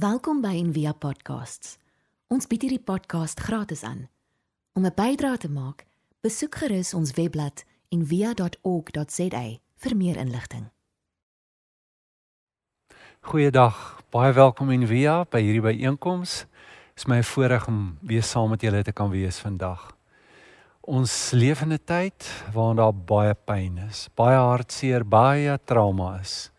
Welkom by Envia Podcasts. Ons bied hierdie podcast gratis aan. Om 'n bydrae te maak, besoek gerus ons webblad en via.org.za vir meer inligting. Goeiedag, baie welkom in Via by hierdie byeenkoms. Dit is my voorreg om weer saam met julle te kan wees vandag. Ons leef in 'n tyd waarin daar baie pyn is, baie hartseer, baie trauma is.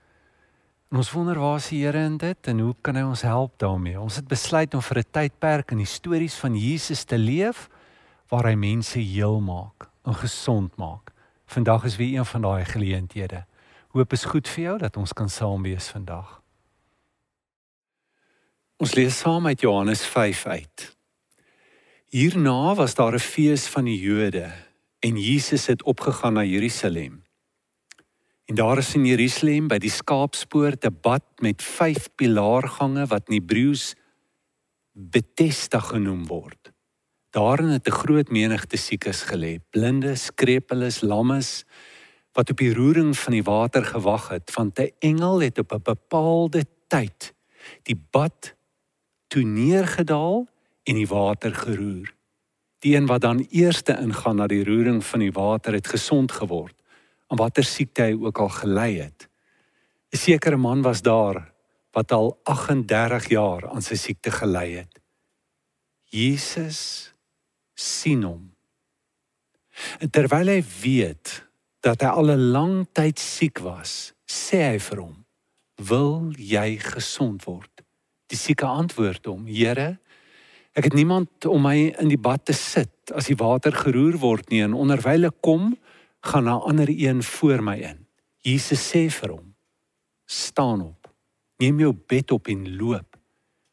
En ons wonder waar is die Here in dit en hoe kan hy ons help daarmee? Ons het besluit om vir 'n tydperk in die stories van Jesus te leef waar hy mense heel maak en gesond maak. Vandag is weer een van daai geleenthede. Hoop is goed vir jou dat ons kan saam wees vandag. Ons lees saam uit Johannes 5 uit. Hierna was daar 'n fees van die Jode en Jesus het opgegaan na Jerusalem. En daar is in Jerusalem by die skaapspoort 'n bad met 5 pilaargange wat in Hebreëus Bethesda genoem word. Daarin het 'n groot menigte siekes gelê, blindes, krepeles, lammes wat op die roering van die water gewag het, want 'n engel het op 'n bepaalde tyd die bad toe neergedaal en die water geroer. Die een wat dan eerste ingaan na die roering van die water het gesond geword, aan watter siekte hy ook al gelei het. 'n Sekere man was daar wat al 38 jaar aan sy siekte gelei het. Jesus sien hom. En terwyl hy weet dat hy al 'n lang tyd siek was, sê hy vir hom: "Wil jy gesond word?" Die sieke antwoord hom: "Here, ek het niemand om my in die bad te sit as die water geroer word nie en onderwyl ek kom, gaan 'n ander een voor my in." Jesus sê vir hom: "Staan op. Neem jou bed op en loop."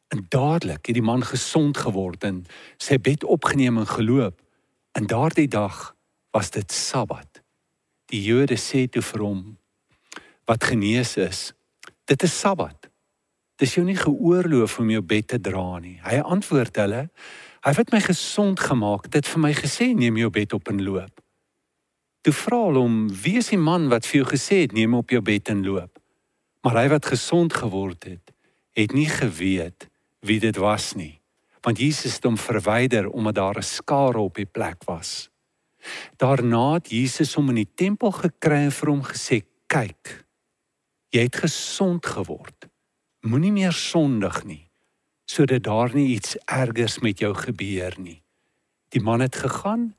En dadelik het die man gesond geword en sy bed opgeneem en geloop. En daardie dag was dit Sabbat. Die Jode sê toe vir hom wat genees is, dit is Sabbat. Dis jou nie geoorloof om jou bed te dra nie. Hy antwoord hulle, hy het my gesond gemaak, dit vir my gesê neem jou bed op en loop. Toe vra hulle hom, wie is die man wat vir jou gesê het neem op jou bed en loop? Maar hy wat gesond geword het, het nie geweet wie dit was nie want Jesus het hom verwyder omdat daar 'n skare op die plek was. Daarna het Jesus hom in die tempel gekry en vir hom gesê: "Kyk, jy het gesond geword. Moenie meer sondig nie, sodat daar nie iets ergers met jou gebeur nie." Die man het gegaan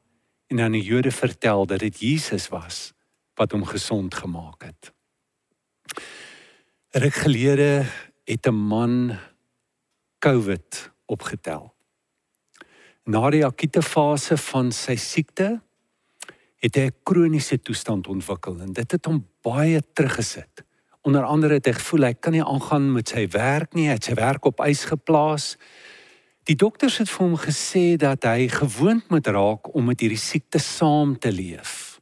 en aan die Jode vertel dat dit Jesus was wat hom gesond gemaak het. Ruk gelede het 'n man COVID opgetel. Na die akute fase van sy siekte het hy 'n kroniese toestand ontwikkel en dit het hom baie teruggesit. Onder andere het hy gevoel hy kan nie aangaan met sy werk nie, hy het sy werk op ys geplaas. Die dokters het vir hom gesê dat hy gewoond moet raak om met hierdie siekte saam te leef.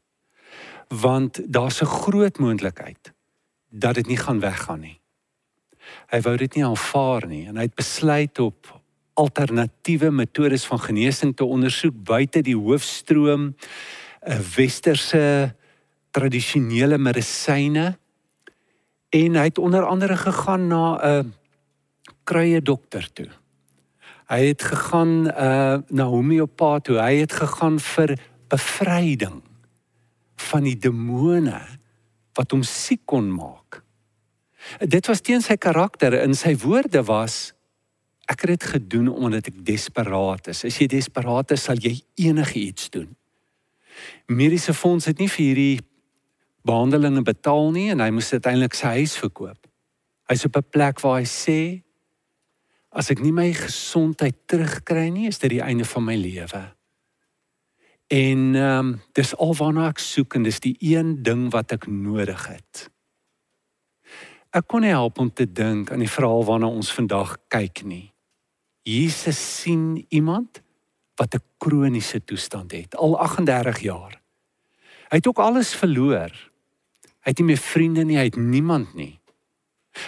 Want daar's 'n groot moontlikheid dat dit nie gaan weggaan nie. Hy wou dit nie aanvaar nie en hy het besluit op alternatiewe metodes van genesing te ondersoek buite die hoofstroom 'n eh, westerse tradisionele medisyne en hy het onder andere gegaan na 'n kruie dokter toe. Hy het gegaan uh na homeopaat toe. Hy het gegaan vir bevryding van die demone wat hom siek kon maak. Dit was teen sy karakter en sy woorde was ek het dit gedoen omdat ek desperaat is. As jy desperaat is, sal jy enigiets doen. Mediese fonds het nie vir hierdie behandelinge betaal nie en hy moes uiteindelik sy huis verkoop. Hy's op 'n plek waar hy sê as ek nie my gesondheid terugkry nie, is dit die einde van my lewe. En ehm um, dis alwaarna ek soek en dis die een ding wat ek nodig het. Ek kon nie help om te dink aan die verhaal waarna ons vandag kyk nie. Jesus sien iemand wat 'n kroniese toestand het, al 38 jaar. Hy het ook alles verloor. Hy het nie meer vriende nie, hy het niemand nie.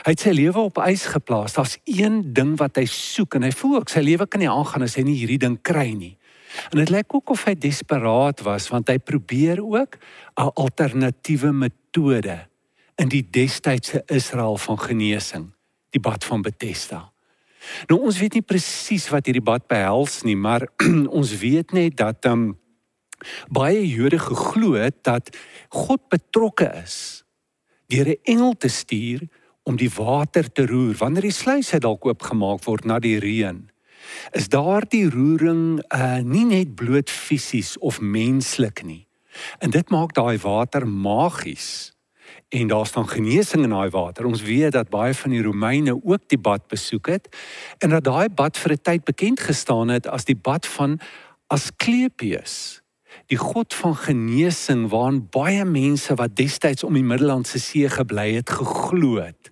Hy het sy lewe op ys geplaas. Daar's een ding wat hy soek en hy voel ook sy lewe kan nie aangaan as hy nie hierdie ding kry nie. En dit lyk ook of hy desperaat was want hy probeer ook 'n alternatiewe metode in die destydse Israel van genesing, die bad van Bethesda. Nou ons weet nie presies wat hierdie bad behels nie, maar ons weet net dat um baie Jode geglo het dat God betrokke is deur 'n engel te stuur om die water te roer wanneer die sluise dalk oopgemaak word na die reën. Is daardie roering uh nie net bloot fisies of menslik nie. En dit maak daai water magies en daar staan genesing in daai water. Ons weet dat baie van die Romeine ook die bad besoek het en dat daai bad vir 'n tyd bekend gestaan het as die bad van Asklepius. Die god van genesing waaraan baie mense wat destyds om die Middellandse See gebly het geglo het.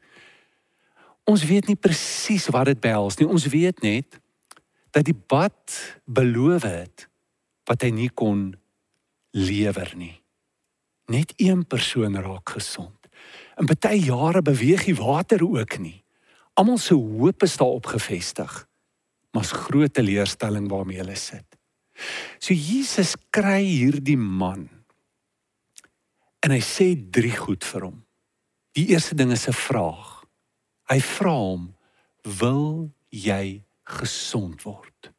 Ons weet nie presies wat dit behels nie. Ons weet net dat die bad beloof het wat hy nie kon lewer nie net een persoon raak gesond. In baie jare beweeg die water ook nie. Almal se hoop is daarop gefestig. Maar's groot teleurstelling waarmee hulle sit. So Jesus kry hierdie man. En hy sê drie goed vir hom. Die eerste ding is 'n vraag. Hy vra hom: "Wil jy gesond word?"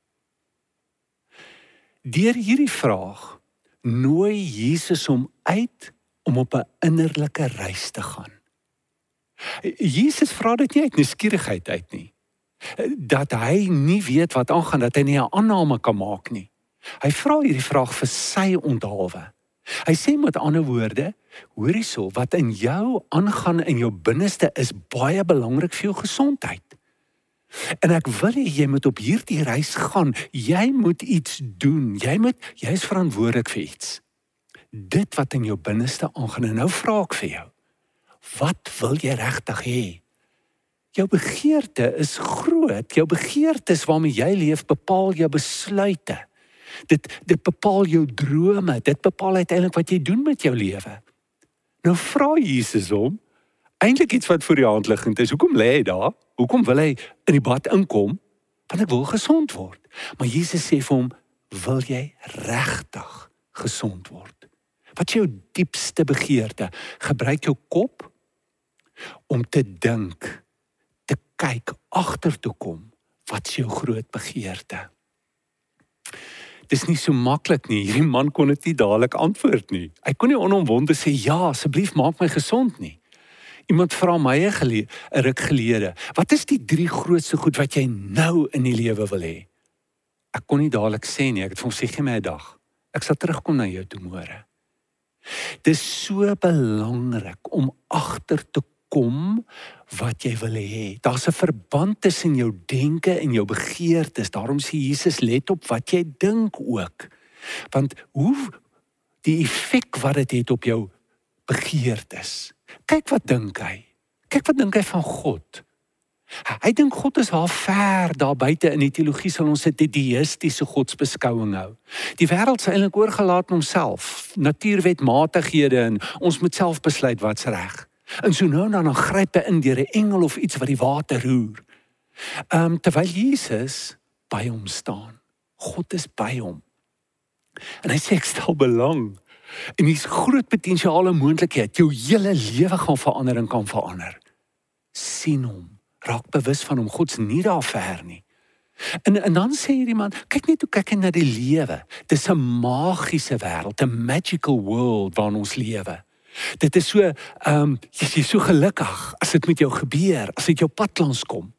Deur hierdie vraag nooi Jesus hom uit om op 'n innerlike reis te gaan. Jesus vra dit nie uit nuuskierigheid uit nie. Dat hy nie weet wat aangaan dat hy nie 'n aanname kan maak nie. Hy vra hierdie vraag vir sy onthaalwe. Hy sê met ander woorde, hoor hierso, wat in jou aangaan in jou binneste is baie belangrik vir jou gesondheid. En ek wil hê jy moet op hierdie reis gaan. Jy moet iets doen. Jy moet jy is verantwoordelik vir iets. Dit wat in jou binneste aangaan. Nou vra ek vir jou. Wat wil jy regtig hê? Jou begeerte is groot. Jou begeertes waarmee jy leef bepaal jou besluite. Dit dit bepaal jou drome. Dit bepaal uiteindelik wat jy doen met jou lewe. Nou vra Jesus hom eintlik iets wat voor die hand liggend is. Hoekom lê hy daar? Hoekom wil hy in die bad inkom? Want ek wil gesond word. Maar Jesus sê vir hom, "Wil jy regtig gesond word?" Wat is jou diepste begeerte? Gebruik jou kop om te dink, te kyk agter toe kom. Wat is jou groot begeerte? Dis nie so maklik nie. Hierdie man kon dit nie dadelik antwoord nie. Hy kon nie onomwonde sê ja, asseblief maak my gesond nie. Iemand vra my 'n gele, ruk gelede, wat is die drie grootste goed wat jy nou in die lewe wil hê? Ek kon nie dadelik sê nie, ek het vir hom sê gee my 'n dag. Ek sal terugkom na jou toe môre. Dis so belangrik om agter te kom wat jy wil hê. Daar's 'n verband tussen jou denke en jou begeertes. Daarom sê Jesus let op wat jy dink ook. Want hoe die effek wat dit het op jou begeertes. Kyk wat dink hy. Kyk wat dink hy van God. Hy dink God is haar ver daar buite in die teologie sal ons 'n deistiese godsbeskouing hou. Die wêreld se eintlik oorgelaat aan homself, natuurwetmatighede en ons moet self besluit wat's reg. En so nou dan gryp hy in deur 'n engel of iets wat die water roer. Ehm um, terwyl Jesus by hom staan. God is by hom. En hy sê ek stel belang En dis groot potensiale moontlikheid. Jou hele lewe gaan verander en kan verander. sien hom. Raak bewus van hom. God's nie daar ver nie. En en dan sê hierdie man, kyk net hoe kyk hy na die lewe. Dis 'n magiese wêreld, 'n magical world waarin ons lewe. Dit is so, ehm, um, jy is so gelukkig as dit met jou gebeur, as dit jou pad langs kom.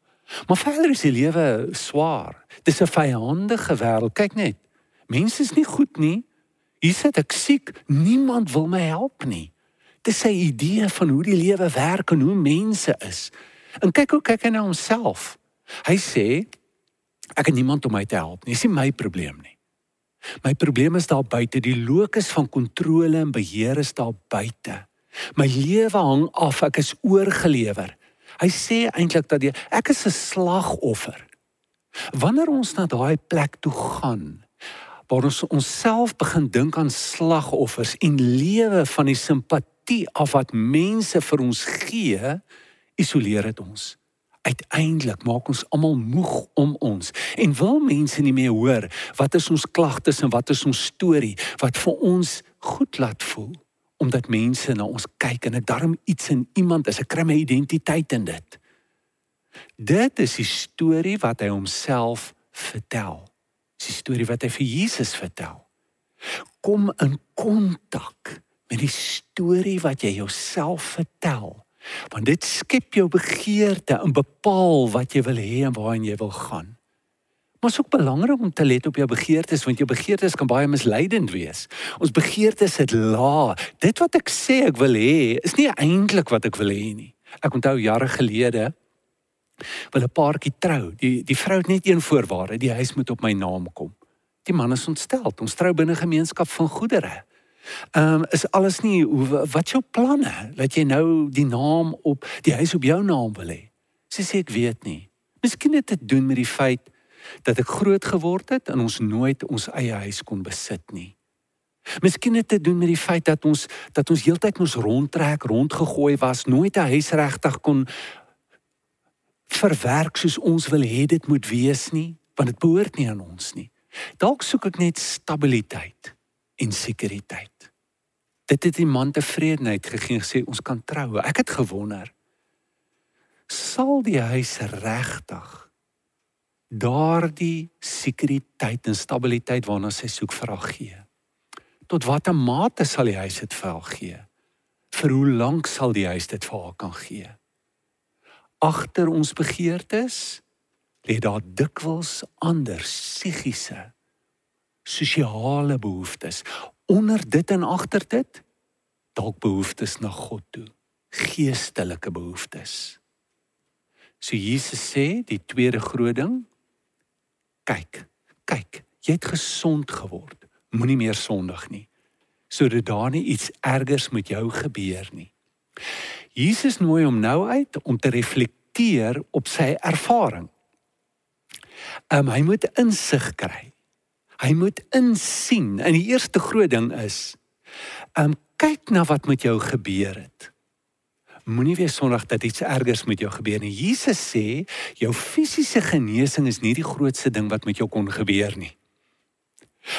Maar verder is die lewe swaar. Dis 'n vyandige wêreld. Kyk net. Mense is nie goed nie. Hier sit ek siek, niemand wil my help nie. Dis sy idee van hoe die lewe werk en hoe mense is. En kyk hoe kyk hy na homself. Hy sê ek het niemand om my te help nie. Dis nie my probleem nie. My probleem is daar buite, die lokus van kontrole en beheer is daar buite. My lewe hang af, ek is oorgelewer. Hy sê eintlik dat jy, ek is 'n slagoffer. Wanneer ons na daai plek toe gaan, waar ons onsself begin dink aan slagoffers en lewe van die simpatie af wat mense vir ons gee, isoleer dit ons. Uiteindelik maak ons almal moeg om ons en wil mense nie meer hoor wat is ons klagtes en wat is ons storie wat vir ons goed laat voel omdat mense na ons kyk en ek darm iets in iemand is ek kry my identiteit in dit. Dit is die storie wat hy homself vertel. Dis die storie wat hy vir Jesus vertel. Kom in kontak met die storie wat jy jouself vertel want dit skep jou begeerte en bepaal wat jy wil hê en waarheen jy wil gaan. Maar dit is ook belangrik om te let op jou begeertes want jou begeertes kan baie misleidend wees. Ons begeertes het la. Dit wat ek sê ek wil hê, is nie eintlik wat ek wil hê nie. Ek onthou jare gelede wil 'n paartjie trou. Die die vrou het net een voorwaarde, die huis moet op my naam kom. Die man is ontstel. Ons trou binne gemeenskap van goedere. Ehm um, is alles nie wat jou planne dat jy nou die naam op die huis op jou naam wil hê. Sy sê ek weet nie. Miskien het dit te doen met die feit dat ek groot geword het en ons nooit ons eie huis kon besit nie. Miskien het dit te doen met die feit dat ons dat ons heeltyd moes rondtrek, rondgegooi was, nooit 'n huis regtig kon verwerk soos ons wil hê dit moet wees nie, want dit behoort nie aan ons nie. Dalk soek ek net stabiliteit en sekuriteit. Dit het die man tevredenheid gegee en gesê ons kan trou. Ek het gewonder sal die huis regtig daardie sekuriteit en stabiliteit waarna sy soek vir haar gee. Tot watter mate sal die huis dit vir haar gee? Vir hoe lank sal die huis dit vir haar kan gee? Agter ons begeertes lê daar dikwels ander psigiese sosiale behoeftes. Onder dit en agter dit dalk behoeftes na God toe, geestelike behoeftes. So Jesus sê, die tweede groot ding, kyk, kyk, jy het gesond geword. Moenie meer sondig nie. Sodat daar nie iets ergers met jou gebeur nie. Jesus nooi hom nou uit om te reflekteer op sy ervaring. Um, hy moet insig kry Hy moet insien. En die eerste groot ding is, ehm um, kyk na wat met jou gebeur het. Moenie weer sondig dat iets ergers met jou gebeur nie. Jesus sê, jou fisiese genesing is nie die grootste ding wat met jou kon gebeur nie.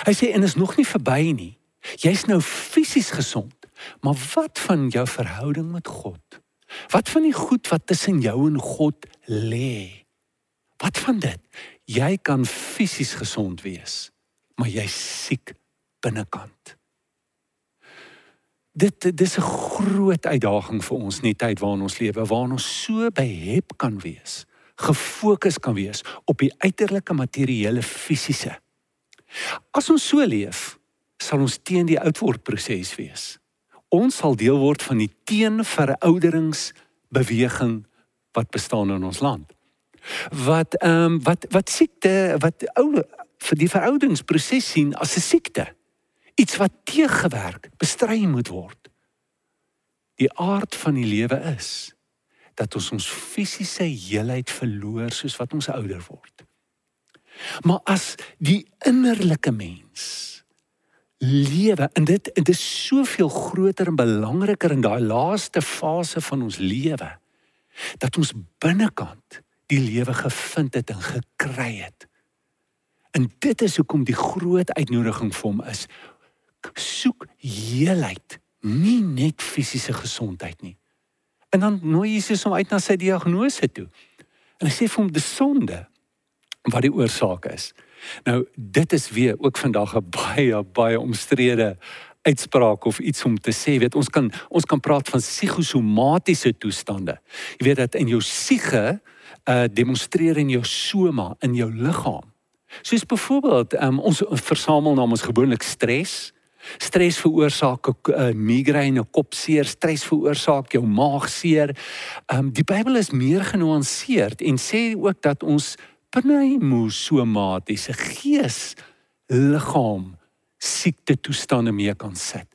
Hy sê en is nog nie verby nie. Jy's nou fisies gesond, maar wat van jou verhouding met God? Wat van die goed wat tussen jou en God lê? Wat van dit? Jy kan fisies gesond wees maar jy's siek binnekant. Dit dis 'n groot uitdaging vir ons in die tyd waarin ons lewe, waarin ons so behep kan wees, gefokus kan wees op die uiterlike materiële fisiese. As ons so leef, sal ons teen die oudwordproses wees. Ons sal deel word van die teenverouderings-beweging wat bestaan in ons land. Wat ehm um, wat wat siekte, wat ou vir die veroudingsproses sien as 'n siekte. Iets wat teëgewerk, bestry moet word. Die aard van die lewe is dat ons ons fisiese heelheid verloor soos wat ons ouder word. Maar as die innerlike mens lewe en dit en dit is soveel groter en belangriker in daai laaste fase van ons lewe dat ons binnekant die lewe gevind het en gekry het. En dit is hoekom die groot uitnodiging vir hom is soek heelheid, nie net fisiese gesondheid nie. En dan nooi Jesus hom uit na sy diagnose toe. En hy sê vir hom dis sonde wat die oorsaak is. Nou dit is weer ook vandag 'n baie baie omstrede uitspraak of iets om te sê. Weet ons kan ons kan praat van psigosomatiese toestande. Jy weet dat in jou siege uh demonstreer in jou soma in jou liggaam Soos byvoorbeeld, um, ons versamel na ons gewoonlik stres. Stres veroorsaak 'n uh, eh, migraine, kopseer, stres veroorsaak jou maagseer. Ehm um, die Bybel is meer genuanceerd en sê ook dat ons pneumosomatiese gees liggaam siekte toestande mee kan sit.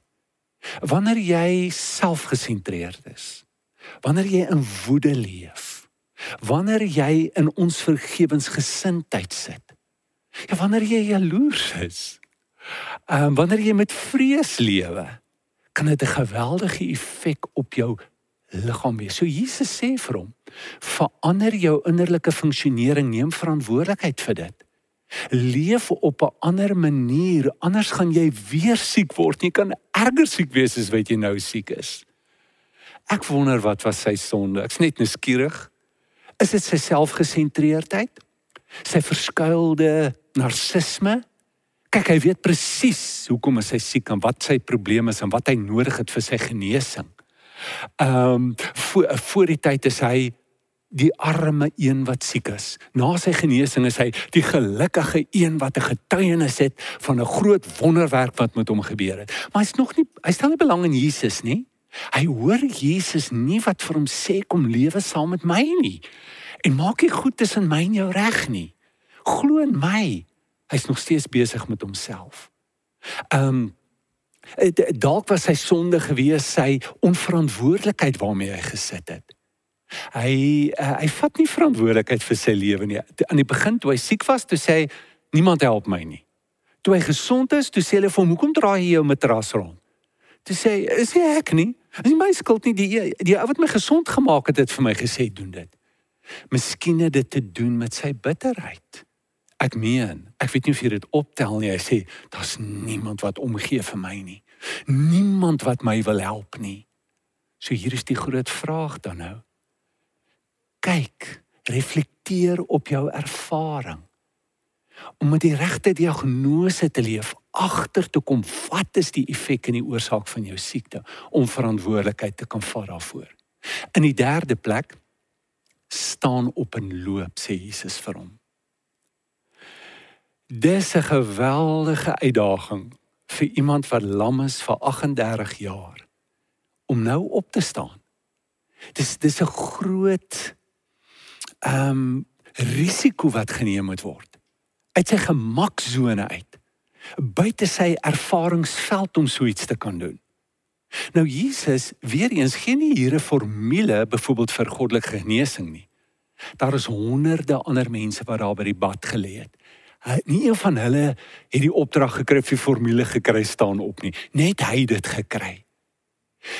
Wanneer jy selfgesentreerd is, wanneer jy in woede leef, wanneer jy in ons vergewensgesindheid sit, Ja, wanneer jy jaloers is. Ehm um, wanneer jy met vrees lewe, kan dit 'n geweldige effek op jou liggaam hê. So Jesus sê vir hom: "Verander jou innerlike funksionering, neem verantwoordelikheid vir dit. Leef op 'n ander manier, anders gaan jy weer siek word. Jy kan erger siek wees as wat jy nou siek is." Ek wonder wat was sy sonde. Ek's net nuuskierig. Is dit sy selfgesentreerdheid? Sy verskuilde narcisme? Kyk, hy weet presies hoekom hy siek en wat sy probleme is en wat hy nodig het vir sy genesing. Ehm um, voor voor die tyd is hy die arme een wat siek is. Na sy genesing is hy die gelukkige een wat 'n getuienis het van 'n groot wonderwerk wat met hom gebeur het. Maar hy's nog nie hy stel nie belang in Jesus nie. Hy hoor Jesus nie wat vir hom sê kom lewe saam met my nie. En maak nie goed tussen my en jou reg nie. Glo in my. Hy's nog steeds besig met homself. Ehm um, dalk was sy sonde gewees sy onverantwoordelikheid waarmee hy gesit het. Hy uh, hy vat nie verantwoordelikheid vir sy lewe nie. Aan die begin toe hy siek was, toe sê hy niemand help my nie. Toe hy gesond is, toe sê hulle vir hom, "Hoekom draai jy jou matras rond?" Toe sê hy, "Is nie ek nie. Is nie my skuld nie. Die die ou wat my gesond gemaak het, het vir my gesê doen dit." Miskien het dit te doen met sy bitterheid. Ek meen, ek weet nie of jy dit optel nie. Hy sê, "Daar's niemand wat omgee vir my nie. Niemand wat my wil help nie." So hier is die groot vraag dan nou kyk, reflekteer op jou ervaring. Om met die regte diagnose te leef, agter te kom wat is die effek en die oorsaak van jou siekte om verantwoordelikheid te kan vat daarvoor. In die derde plek staan op en loop sê Jesus vir hom. Dis 'n geweldige uitdaging vir iemand wat lam is vir 38 jaar om nou op te staan. Dis dis 'n groot ehm um, risiko wat geneem moet word uit sy gemaksone uit buite sy ervaringsveld om so iets te kan doen. Nou Jesus weer eens gee nie hier 'n formule byvoorbeeld vir goddelike genesing nie. Daar is honderde ander mense wat daar by die bad gelê het. Nie een van hulle het die opdrag gekry vir formule gekry staan op nie. Net hy het dit gekry.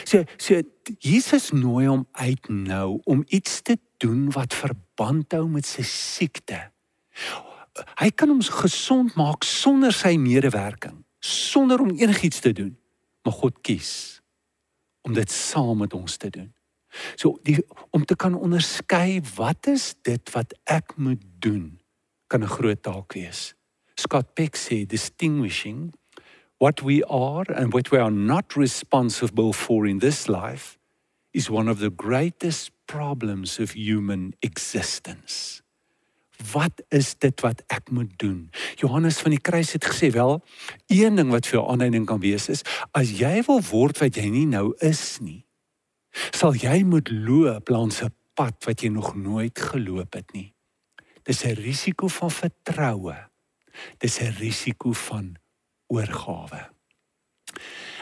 So so Jesus nooi hom uit nou om iets te doen wat verband hou met sy siekte. Hy kan hom gesond maak sonder sy medewerking, sonder om enigiets te doen. Maar God kies om dit saam met ons te doen. So die om te kan onderskei wat is dit wat ek moet doen kan 'n groot taak wees. Scott Peck sê distinguishing what we are and what we are not responsible for in this life is one of the greatest problems of human existence. Wat is dit wat ek moet doen? Johannes van die kruis het gesê wel, een ding wat vir jou aanleiding kan wees is as jy wil word wat jy nie nou is nie, sal jy moet loop langs 'n pad wat jy nog nooit geloop het nie. Dis 'n risiko van vertroue. Dis 'n risiko van oorgawe.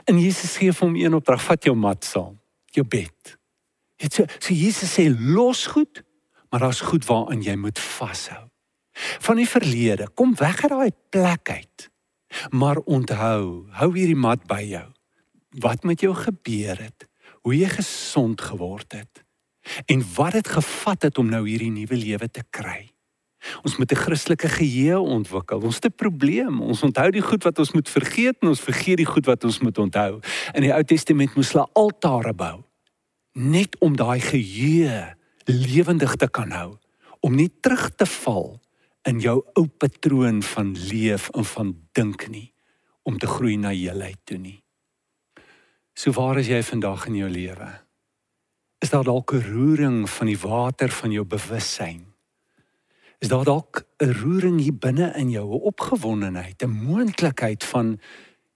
En Jesus gee vir hom een opdrag: vat jou mat saam, jou bed. Dit so, so Jesus sê los goed, maar daar's goed waaraan jy moet vashou. Van die verlede, kom weg uit daai plek uit. Maar onthou, hou hierdie mat by jou. Wat met jou gebeur het? Hoe jy gesond geword het? En wat het gevat het om nou hierdie nuwe lewe te kry? Ons moet 'n Christelike geheue ontwikkel. Ons het 'n probleem. Ons onthou die goed wat ons moet vergeet en ons vergeet die goed wat ons moet onthou. In die Ou Testament moes hulle altare bou net om daai geheue lewendig te kan hou, om nie terug te val in jou ou patroon van leef en van dink nie, om te groei na heelheid toe nie. So waar is jy vandag in jou lewe? Is daar dalk 'n roering van die water van jou bewussyn? Is daar dalk 'n roering hier binne in jou, 'n opgewondenheid, 'n moontlikheid van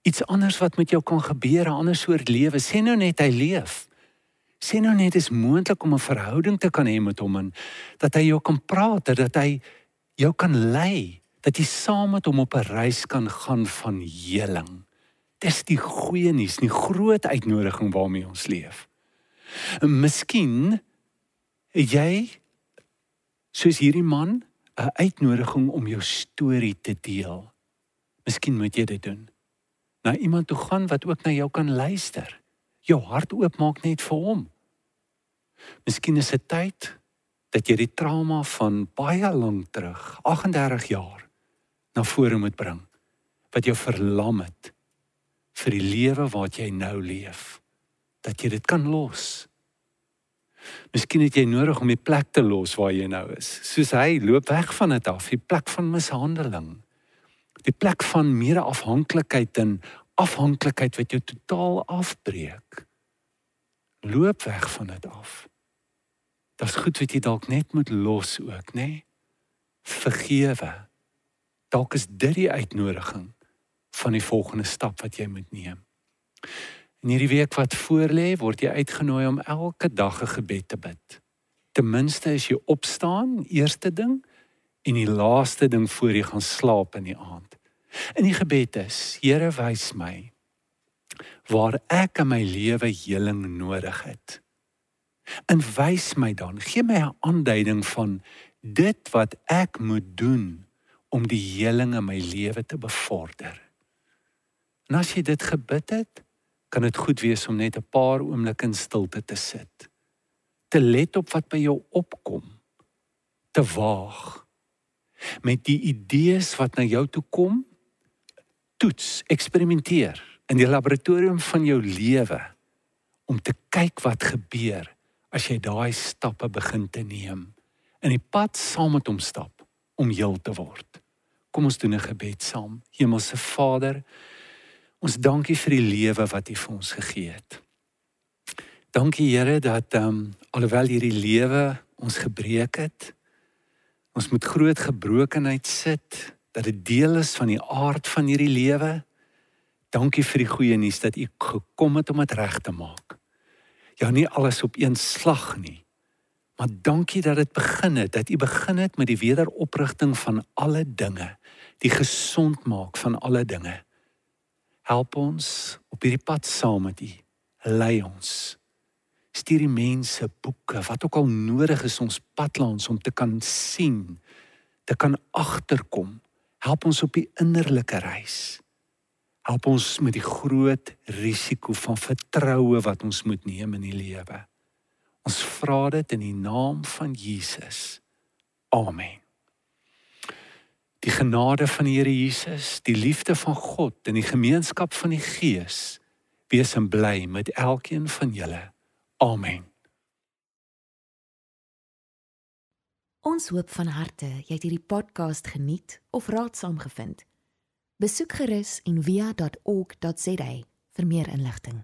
iets anders wat met jou kan gebeur, 'n ander soort lewe? Sê nou net hy leef. Sê nou net is moontlik om 'n verhouding te kan hê met hom en dat hy jou kan praat, dat hy jou kan lei, dat jy saam met hom op 'n reis kan gaan van heling. Dis die goeie nuus, die groot uitnodiging waarmee ons leef. Miskien jy soos hierdie man 'n uitnodiging om jou storie te deel. Miskien moet jy dit doen. Na iemand toe gaan wat ook na jou kan luister. Jou hart oopmaak net vir hom. Miskien is dit tyd dat jy die trauma van baie lank terug, 38 jaar, na vore moet bring wat jou verlam het vir die lewe wat jy nou leef. Dat jy dit kan los. Miskien het jy nodig om die plek te los waar jy nou is. Soos hy loop weg van dit af, die plek van mishandeling. Die plek van meer afhanklikheid en afhanklikheid wat jou totaal afbreek. Loop weg van dit af. Dit's goed wat jy dalk net moet los ook, nê? Nee? Vergewe. Dalk is dit die uitnodiging van die volgende stap wat jy moet neem. In hierdie week wat voorlê, word jy uitgenooi om elke dag 'n gebed te bid. Ten minste as jy opstaan, eerste ding en die laaste ding voor jy gaan slaap in die aand. In die gebed is: Here, wys my waar ek in my lewe heling nodig het. En wys my dan, gee my 'n aanduiding van dit wat ek moet doen om die heling in my lewe te bevorder. En as jy dit gebid het, kan dit goed wees om net 'n paar oomblikke in stilte te sit. Te let op wat by jou opkom. Te waag. Met die idees wat na jou toe kom, toets, eksperimenteer in die laboratorium van jou lewe om te kyk wat gebeur as jy daai stappe begin te neem in die pad saam met hom stap om heel te word. Kom ons doen 'n gebed saam. Hemelse Vader, Ons dankie vir die lewe wat U vir ons gegee het. Dankie Here dat ehm um, alhoewel hierdie lewe ons gebreek het, ons met groot gebrokenheid sit, dat dit deel is van die aard van hierdie lewe. Dankie vir die goeie nuus dat U gekom het om dit reg te maak. Ja, nie alles op een slag nie. Maar dankie dat dit begin het, dat U begin het met die wederoprigting van alle dinge, die gesond maak van alle dinge. Help ons op hierdie pad saam met U. Lei ons. Stuur die mense boeke wat ook al nodig is ons pad langs om te kan sien, te kan agterkom. Help ons op die innerlike reis. Help ons met die groot risiko van vertroue wat ons moet neem in die lewe. Ons vra dit in die naam van Jesus. Amen. Die genade van die Here Jesus, die liefde van God en die gemeenskap van die Gees wees en bly met elkeen van julle. Amen. Ons hoop van harte jy het hierdie podcast geniet of raadsaam gevind. Besoek gerus en via.ok.za vir meer inligting.